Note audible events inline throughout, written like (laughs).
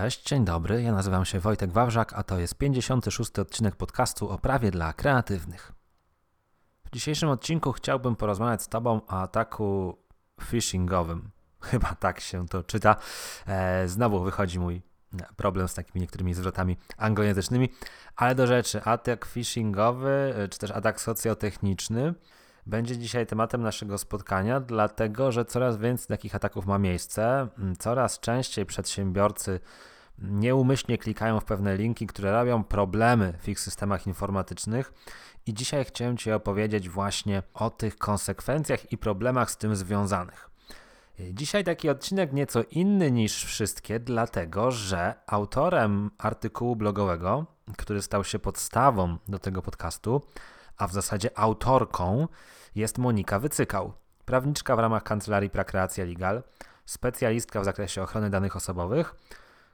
Cześć, dzień dobry. Ja nazywam się Wojtek Wawrzak, a to jest 56. odcinek podcastu o prawie dla kreatywnych. W dzisiejszym odcinku chciałbym porozmawiać z Tobą o ataku phishingowym. (laughs) Chyba tak się to czyta. E, znowu wychodzi mój problem z takimi niektórymi zwrotami anglojęzycznymi, ale do rzeczy. Atak phishingowy, e, czy też atak socjotechniczny będzie dzisiaj tematem naszego spotkania, dlatego że coraz więcej takich ataków ma miejsce. Coraz częściej przedsiębiorcy nieumyślnie klikają w pewne linki, które robią problemy w ich systemach informatycznych. I dzisiaj chciałem Ci opowiedzieć właśnie o tych konsekwencjach i problemach z tym związanych. Dzisiaj taki odcinek nieco inny niż wszystkie, dlatego że autorem artykułu blogowego, który stał się podstawą do tego podcastu, a w zasadzie autorką jest Monika Wycykał, prawniczka w ramach Kancelarii Prakreacja Legal, specjalistka w zakresie ochrony danych osobowych,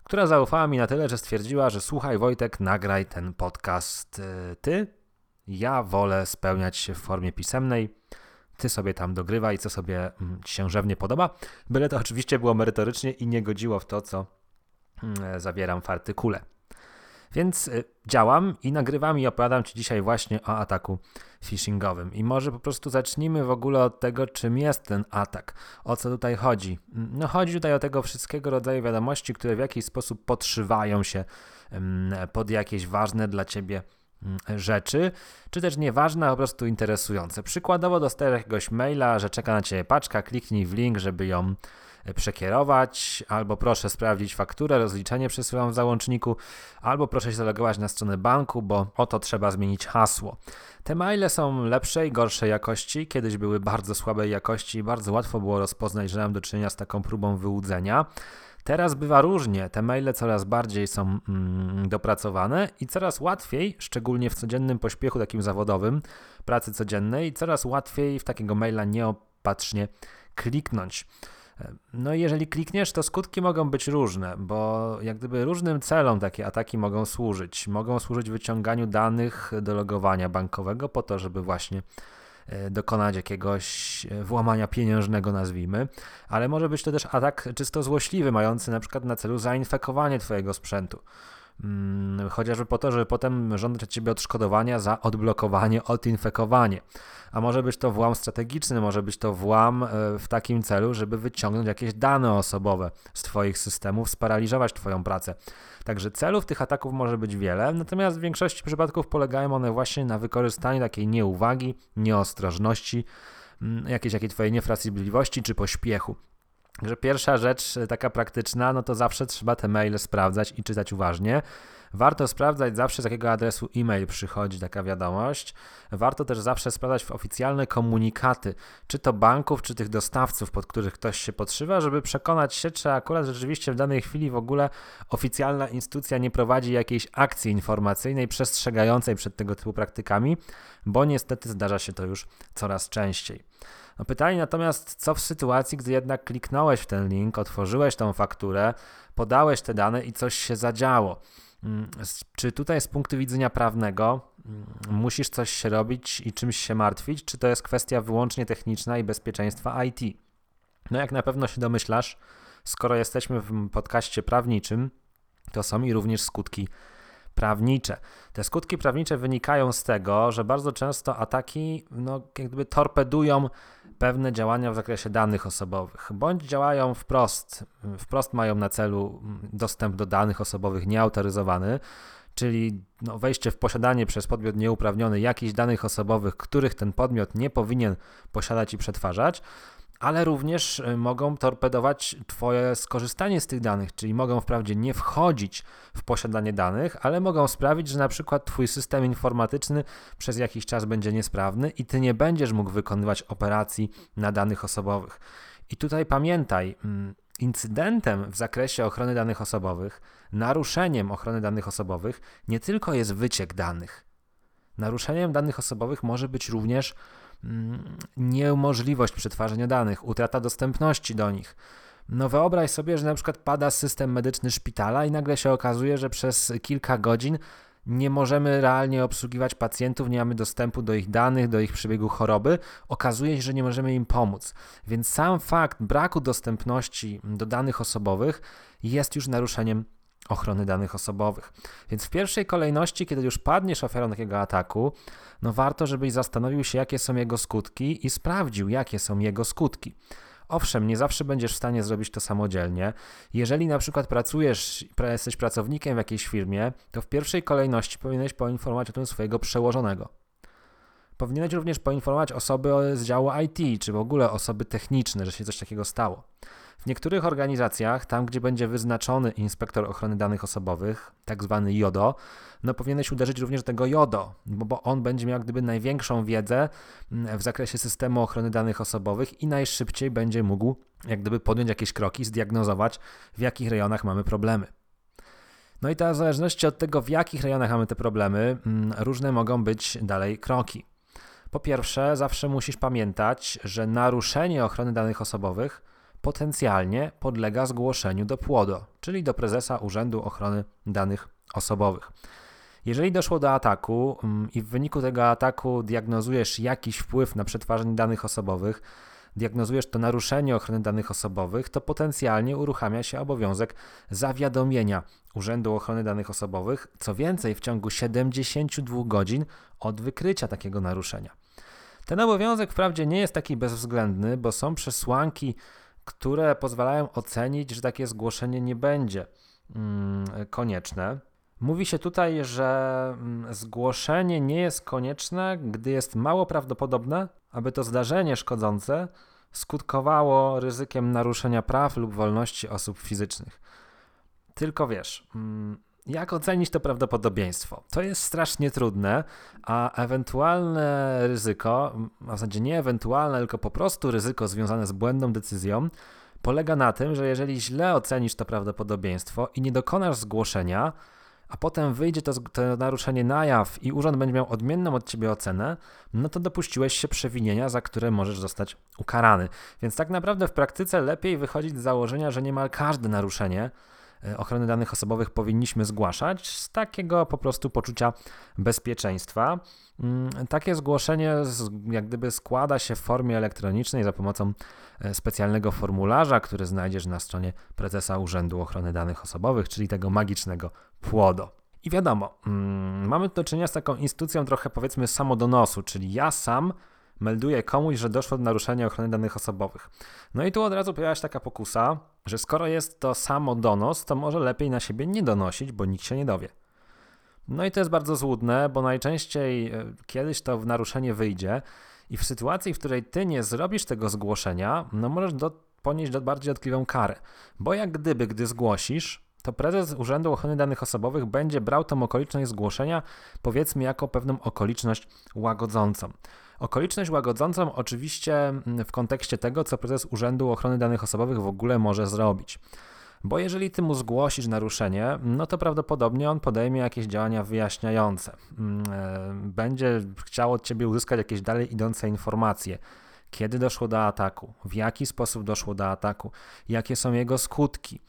która zaufała mi na tyle, że stwierdziła, że słuchaj Wojtek, nagraj ten podcast y, ty. Ja wolę spełniać się w formie pisemnej. Ty sobie tam dogrywaj, co sobie mm, się rzewnie podoba. Byle to oczywiście było merytorycznie i nie godziło w to, co mm, zawieram w artykule. Więc y, działam i nagrywam i opowiadam Ci dzisiaj właśnie o ataku phishingowym. I może po prostu zacznijmy w ogóle od tego, czym jest ten atak. O co tutaj chodzi? No chodzi tutaj o tego wszystkiego rodzaju wiadomości, które w jakiś sposób podszywają się pod jakieś ważne dla Ciebie rzeczy, czy też nieważne, a po prostu interesujące. Przykładowo dostajesz jakiegoś maila, że czeka na Ciebie paczka, kliknij w link, żeby ją przekierować, albo proszę sprawdzić fakturę, rozliczenie przesyłam w załączniku, albo proszę się zalogować na stronę banku, bo oto trzeba zmienić hasło. Te maile są lepszej, gorszej jakości, kiedyś były bardzo słabej jakości i bardzo łatwo było rozpoznać, że mam do czynienia z taką próbą wyłudzenia. Teraz bywa różnie, te maile coraz bardziej są mm, dopracowane i coraz łatwiej, szczególnie w codziennym pośpiechu takim zawodowym, pracy codziennej, coraz łatwiej w takiego maila nieopatrznie kliknąć. No i jeżeli klikniesz, to skutki mogą być różne, bo jak gdyby różnym celom takie ataki mogą służyć. Mogą służyć wyciąganiu danych do logowania bankowego po to, żeby właśnie e, dokonać jakiegoś e, włamania pieniężnego, nazwijmy, ale może być to też atak czysto złośliwy, mający na przykład na celu zainfekowanie Twojego sprzętu. Mm, chociażby po to, żeby potem żądać od ciebie odszkodowania za odblokowanie, odinfekowanie. A może być to włam strategiczny, może być to włam e, w takim celu, żeby wyciągnąć jakieś dane osobowe z Twoich systemów, sparaliżować Twoją pracę. Także celów tych ataków może być wiele, natomiast w większości przypadków polegają one właśnie na wykorzystaniu takiej nieuwagi, nieostrożności, mm, jakiejś, jakiej Twojej niefrasobliwości czy pośpiechu. Że pierwsza rzecz e, taka praktyczna, no to zawsze trzeba te maile sprawdzać i czytać uważnie. Warto sprawdzać zawsze z jakiego adresu e-mail przychodzi taka wiadomość. Warto też zawsze sprawdzać w oficjalne komunikaty, czy to banków, czy tych dostawców, pod których ktoś się podszywa, żeby przekonać się, czy akurat rzeczywiście w danej chwili w ogóle oficjalna instytucja nie prowadzi jakiejś akcji informacyjnej przestrzegającej przed tego typu praktykami, bo niestety zdarza się to już coraz częściej. No pytanie natomiast, co w sytuacji, gdy jednak kliknąłeś w ten link, otworzyłeś tą fakturę, podałeś te dane i coś się zadziało? Mm, czy tutaj z punktu widzenia prawnego mm, musisz coś robić i czymś się martwić, czy to jest kwestia wyłącznie techniczna i bezpieczeństwa IT? No jak na pewno się domyślasz, skoro jesteśmy w podcaście prawniczym, to są i również skutki prawnicze. Te skutki prawnicze wynikają z tego, że bardzo często ataki no, jakby torpedują pewne działania w zakresie danych osobowych, bądź działają wprost, wprost mają na celu dostęp do danych osobowych nieautoryzowany, czyli no, wejście w posiadanie przez podmiot nieuprawniony jakichś danych osobowych, których ten podmiot nie powinien posiadać i przetwarzać, ale również y, mogą torpedować Twoje skorzystanie z tych danych, czyli mogą wprawdzie nie wchodzić w posiadanie danych, ale mogą sprawić, że na przykład Twój system informatyczny przez jakiś czas będzie niesprawny i Ty nie będziesz mógł wykonywać operacji na danych osobowych. I tutaj pamiętaj, mm, incydentem w zakresie ochrony danych osobowych, naruszeniem ochrony danych osobowych nie tylko jest wyciek danych. Naruszeniem danych osobowych może być również niemożliwość przetwarzania danych, utrata dostępności do nich. No wyobraź sobie, że na przykład pada system medyczny szpitala i nagle się okazuje, że przez kilka godzin nie możemy realnie obsługiwać pacjentów, nie mamy dostępu do ich danych, do ich przebiegu choroby, okazuje się, że nie możemy im pomóc. Więc sam fakt braku dostępności do danych osobowych jest już naruszeniem ochrony danych osobowych. Więc w pierwszej kolejności, kiedy już padniesz ofiarą takiego ataku, no warto, żebyś zastanowił się, jakie są jego skutki i sprawdził, jakie są jego skutki. Owszem, nie zawsze będziesz w stanie zrobić to samodzielnie. Jeżeli na przykład pracujesz, jesteś pracownikiem w jakiejś firmie, to w pierwszej kolejności powinieneś poinformować o tym swojego przełożonego. Powinieneś również poinformować osoby z działu IT, czy w ogóle osoby techniczne, że się coś takiego stało. Niektórych organizacjach, tam gdzie będzie wyznaczony inspektor ochrony danych osobowych, tak zwany JODO, no powinieneś uderzyć również tego JODO, bo, bo on będzie miał gdyby największą wiedzę mm, w zakresie systemu ochrony danych osobowych i najszybciej będzie mógł jak gdyby podjąć jakieś kroki, zdiagnozować w jakich rejonach mamy problemy. No i teraz w zależności od tego, w jakich rejonach mamy te problemy, mm, różne mogą być dalej kroki. Po pierwsze, zawsze musisz pamiętać, że naruszenie ochrony danych osobowych potencjalnie podlega zgłoszeniu do PłoDO, czyli do prezesa Urzędu Ochrony Danych Osobowych. Jeżeli doszło do ataku mm, i w wyniku tego ataku diagnozujesz jakiś wpływ na przetwarzanie danych osobowych, diagnozujesz to naruszenie ochrony danych osobowych, to potencjalnie uruchamia się obowiązek zawiadomienia Urzędu Ochrony Danych Osobowych, co więcej w ciągu 72 godzin od wykrycia takiego naruszenia. Ten obowiązek wprawdzie nie jest taki bezwzględny, bo są przesłanki, które pozwalają ocenić, że takie zgłoszenie nie będzie mm, konieczne. Mówi się tutaj, że mm, zgłoszenie nie jest konieczne, gdy jest mało prawdopodobne, aby to zdarzenie szkodzące skutkowało ryzykiem naruszenia praw lub wolności osób fizycznych. Tylko wiesz, mm, jak ocenić to prawdopodobieństwo? To jest strasznie trudne, a ewentualne ryzyko, a w zasadzie nie ewentualne, tylko po prostu ryzyko związane z błędną decyzją, polega na tym, że jeżeli źle ocenisz to prawdopodobieństwo i nie dokonasz zgłoszenia, a potem wyjdzie to, to, naruszenie na jaw i urząd będzie miał odmienną od ciebie ocenę, no to dopuściłeś się przewinienia, za które możesz zostać ukarany. Więc tak naprawdę w praktyce lepiej wychodzić z założenia, że niemal każde naruszenie ochrony danych osobowych powinniśmy zgłaszać z takiego po prostu poczucia bezpieczeństwa. Mm, takie zgłoszenie jak gdyby składa się w formie elektronicznej za pomocą e, specjalnego formularza, który znajdziesz na stronie prezesa Urzędu Ochrony Danych Osobowych, czyli tego magicznego płodo. I wiadomo, mm, mamy do czynienia z taką instytucją trochę powiedzmy samodonosu, czyli ja sam melduje komuś, że doszło do naruszenia ochrony danych osobowych. No i tu od razu pojawia się taka pokusa, że skoro jest to samo donos, to może lepiej na siebie nie donosić, bo nikt się nie dowie. No i to jest bardzo złudne, bo najczęściej e, kiedyś to w naruszenie wyjdzie i w sytuacji, w której ty nie zrobisz tego zgłoszenia, no możesz do, ponieść do bardziej dotkliwą karę. Bo jak gdyby, gdy zgłosisz, to prezes Urzędu Ochrony Danych Osobowych będzie brał tą okoliczność zgłoszenia, powiedzmy, jako pewną okoliczność łagodzącą. Okoliczność łagodzącą oczywiście mm, w kontekście tego, co prezes Urzędu Ochrony Danych Osobowych w ogóle może zrobić. Bo jeżeli ty mu zgłosisz naruszenie, no to prawdopodobnie on podejmie jakieś działania wyjaśniające. Mm, e, będzie chciał od ciebie uzyskać jakieś dalej idące informacje. Kiedy doszło do ataku? W jaki sposób doszło do ataku? Jakie są jego skutki?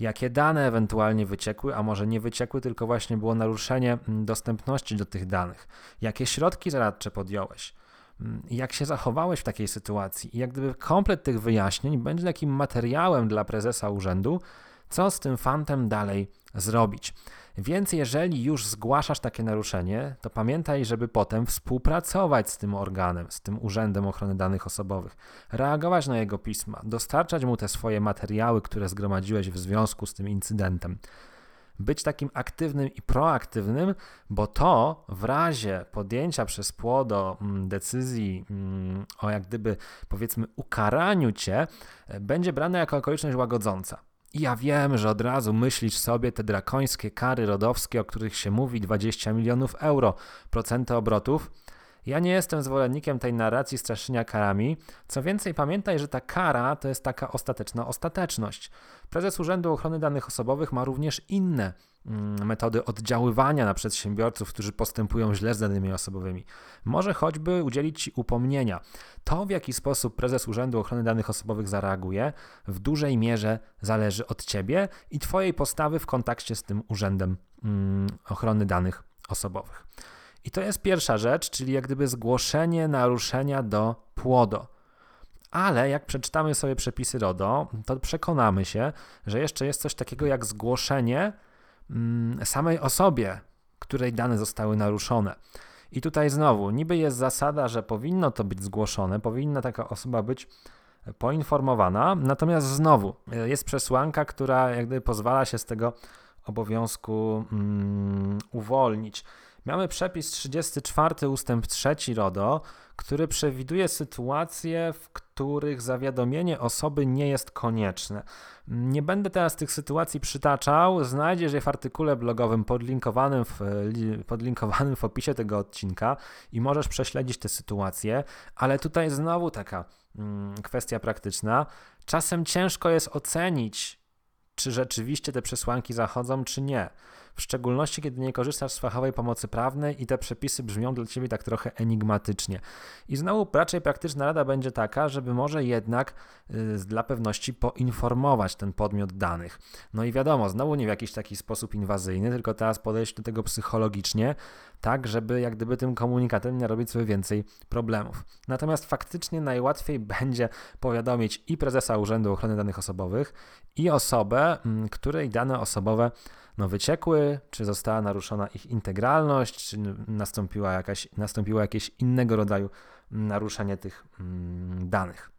Jakie dane ewentualnie wyciekły, a może nie wyciekły, tylko właśnie było naruszenie mm, dostępności do tych danych? Jakie środki zaradcze podjąłeś? Mm, jak się zachowałeś w takiej sytuacji. I jak gdyby komplet tych wyjaśnień będzie takim materiałem dla prezesa urzędu, co z tym fantem dalej zrobić. Więc jeżeli już zgłaszasz takie naruszenie, to pamiętaj, żeby potem współpracować z tym organem, z tym Urzędem Ochrony Danych Osobowych, reagować na jego pisma, dostarczać mu te swoje materiały, które zgromadziłeś w związku z tym incydentem być takim aktywnym i proaktywnym, bo to w razie podjęcia przez płodo mm, decyzji mm, o jak gdyby powiedzmy ukaraniu cię, e, będzie brane jako okoliczność łagodząca. I ja wiem, że od razu myślisz sobie te drakońskie kary rodowskie, o których się mówi, 20 milionów euro, procenty obrotów, ja nie jestem zwolennikiem tej narracji straszenia karami. Co więcej, pamiętaj, że ta kara to jest taka ostateczna ostateczność. Prezes Urzędu Ochrony Danych Osobowych ma również inne mm, metody oddziaływania na przedsiębiorców, którzy postępują źle z danymi osobowymi. Może choćby udzielić ci upomnienia. To, w jaki sposób prezes Urzędu Ochrony Danych Osobowych zareaguje, w dużej mierze zależy od ciebie i twojej postawy w kontakcie z tym Urzędem mm, Ochrony Danych Osobowych. I to jest pierwsza rzecz, czyli jak gdyby zgłoszenie naruszenia do płodo. Ale jak przeczytamy sobie przepisy RODO, to przekonamy się, że jeszcze jest coś takiego jak zgłoszenie mm, samej osobie, której dane zostały naruszone. I tutaj znowu, niby jest zasada, że powinno to być zgłoszone, powinna taka osoba być poinformowana, natomiast znowu e, jest przesłanka, która jak gdyby pozwala się z tego obowiązku mm, uwolnić. Mamy przepis 34 ustęp 3 RODO, który przewiduje sytuacje, w których zawiadomienie osoby nie jest konieczne. Nie będę teraz tych sytuacji przytaczał, znajdziesz je w artykule blogowym podlinkowanym w, podlinkowanym w opisie tego odcinka i możesz prześledzić te sytuacje, ale tutaj znowu taka mm, kwestia praktyczna. Czasem ciężko jest ocenić, czy rzeczywiście te przesłanki zachodzą, czy nie w szczególności kiedy nie korzystasz z fachowej pomocy prawnej i te przepisy brzmią dla ciebie tak trochę enigmatycznie. I znowu raczej praktyczna rada będzie taka, żeby może jednak y, dla pewności poinformować ten podmiot danych. No i wiadomo, znowu nie w jakiś taki sposób inwazyjny, tylko teraz podejść do tego psychologicznie, tak żeby jak gdyby tym komunikatem nie robić sobie więcej problemów. Natomiast faktycznie najłatwiej (laughs) będzie powiadomić i prezesa Urzędu Ochrony Danych Osobowych, i osobę, której dane osobowe no, wyciekły, czy została naruszona ich integralność, czy nastąpiła jakaś, nastąpiło jakieś innego rodzaju naruszenie tych mm, danych.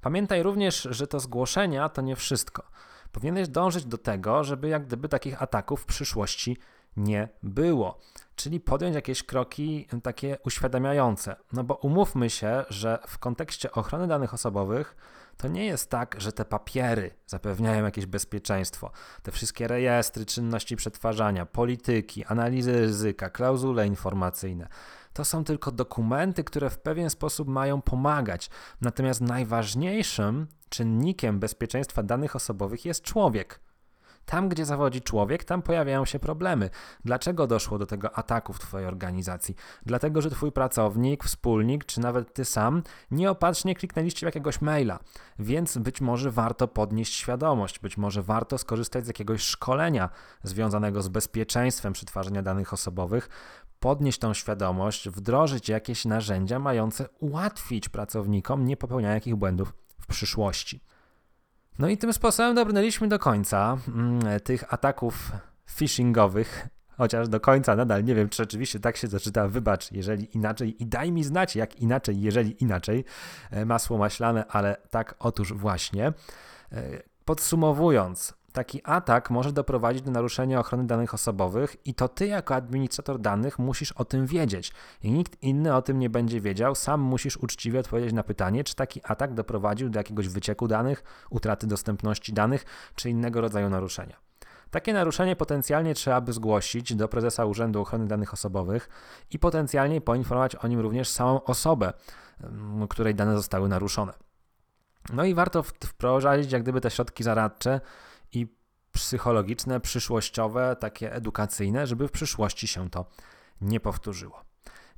Pamiętaj również, że to zgłoszenia to nie wszystko. Powinieneś dążyć do tego, żeby jak gdyby takich ataków w przyszłości nie było. Czyli podjąć jakieś kroki takie uświadamiające. No bo umówmy się, że w kontekście ochrony danych osobowych to nie jest tak, że te papiery zapewniają jakieś bezpieczeństwo. Te wszystkie rejestry, czynności przetwarzania, polityki, analizy ryzyka, klauzule informacyjne. To są tylko dokumenty, które w pewien sposób mają pomagać. Natomiast najważniejszym czynnikiem bezpieczeństwa danych osobowych jest człowiek. Tam, gdzie zawodzi człowiek, tam pojawiają się problemy. Dlaczego doszło do tego ataku w Twojej organizacji? Dlatego, że Twój pracownik, wspólnik, czy nawet Ty sam nieopatrznie kliknęliście w jakiegoś maila. Więc być może warto podnieść świadomość, być może warto skorzystać z jakiegoś szkolenia związanego z bezpieczeństwem przetwarzania danych osobowych, podnieść tą świadomość, wdrożyć jakieś narzędzia mające ułatwić pracownikom nie popełnianie jakich błędów w przyszłości. No i tym sposobem dobrnęliśmy do końca mm, tych ataków phishingowych. Chociaż do końca nadal nie wiem, czy rzeczywiście tak się zaczyta. Wybacz, jeżeli inaczej i daj mi znać, jak inaczej, jeżeli inaczej. E, masło maślane, ale tak otóż właśnie. E, podsumowując, Taki atak może doprowadzić do naruszenia ochrony danych osobowych i to ty jako administrator danych musisz o tym wiedzieć. I nikt inny o tym nie będzie wiedział, sam musisz uczciwie odpowiedzieć na pytanie, czy taki atak doprowadził do jakiegoś wycieku danych, utraty dostępności danych, czy innego rodzaju naruszenia. Takie naruszenie potencjalnie trzeba by zgłosić do prezesa Urzędu Ochrony Danych Osobowych i potencjalnie poinformować o nim również samą osobę, której dane zostały naruszone. No i warto wprowadzić jak gdyby te środki zaradcze, i psychologiczne, przyszłościowe, takie edukacyjne, żeby w przyszłości się to nie powtórzyło.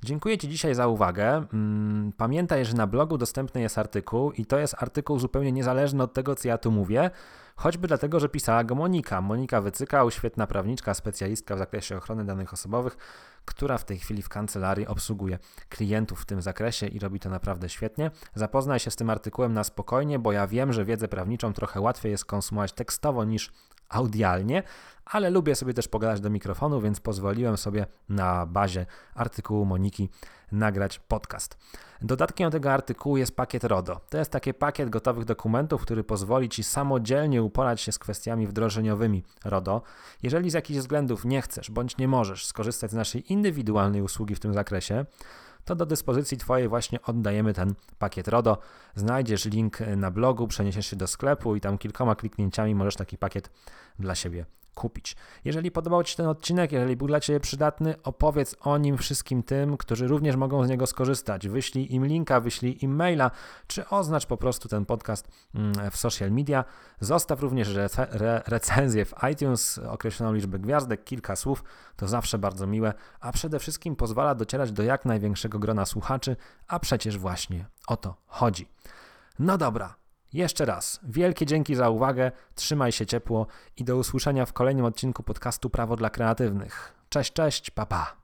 Dziękuję Ci dzisiaj za uwagę. Mm, pamiętaj, że na blogu dostępny jest artykuł i to jest artykuł zupełnie niezależny od tego, co ja tu mówię, choćby dlatego, że pisała go Monika. Monika Wycykał, świetna prawniczka, specjalistka w zakresie ochrony danych osobowych, która w tej chwili w kancelarii obsługuje klientów w tym zakresie i robi to naprawdę świetnie. Zapoznaj się z tym artykułem na spokojnie, bo ja wiem, że wiedzę prawniczą trochę łatwiej jest konsumować tekstowo niż audialnie, ale lubię sobie też pogadać do mikrofonu, więc pozwoliłem sobie na bazie artykułu Moniki nagrać podcast. Dodatkiem do tego artykułu jest pakiet RODO. To jest taki pakiet gotowych dokumentów, który pozwoli Ci samodzielnie uporać się z kwestiami wdrożeniowymi RODO. Jeżeli z jakichś względów nie chcesz bądź nie możesz skorzystać z naszej indywidualnej usługi w tym zakresie, to do dyspozycji Twojej właśnie oddajemy ten pakiet RODO. Znajdziesz link na blogu, przeniesiesz się do sklepu i tam kilkoma kliknięciami możesz taki pakiet dla siebie kupić. Jeżeli podobał Ci się ten odcinek, jeżeli był dla Ciebie przydatny, opowiedz o nim wszystkim tym, którzy również mogą z niego skorzystać. Wyślij im linka, wyślij im maila, czy oznacz po prostu ten podcast mm, w social media. Zostaw również rece re recenzję w iTunes, określoną liczbę gwiazdek, kilka słów, to zawsze bardzo miłe, a przede wszystkim pozwala docierać do jak największego grona słuchaczy, a przecież właśnie o to chodzi. No dobra, jeszcze raz, wielkie dzięki za uwagę, trzymaj się ciepło i do usłyszenia w kolejnym odcinku podcastu Prawo dla Kreatywnych. Cześć, cześć, papa. Pa.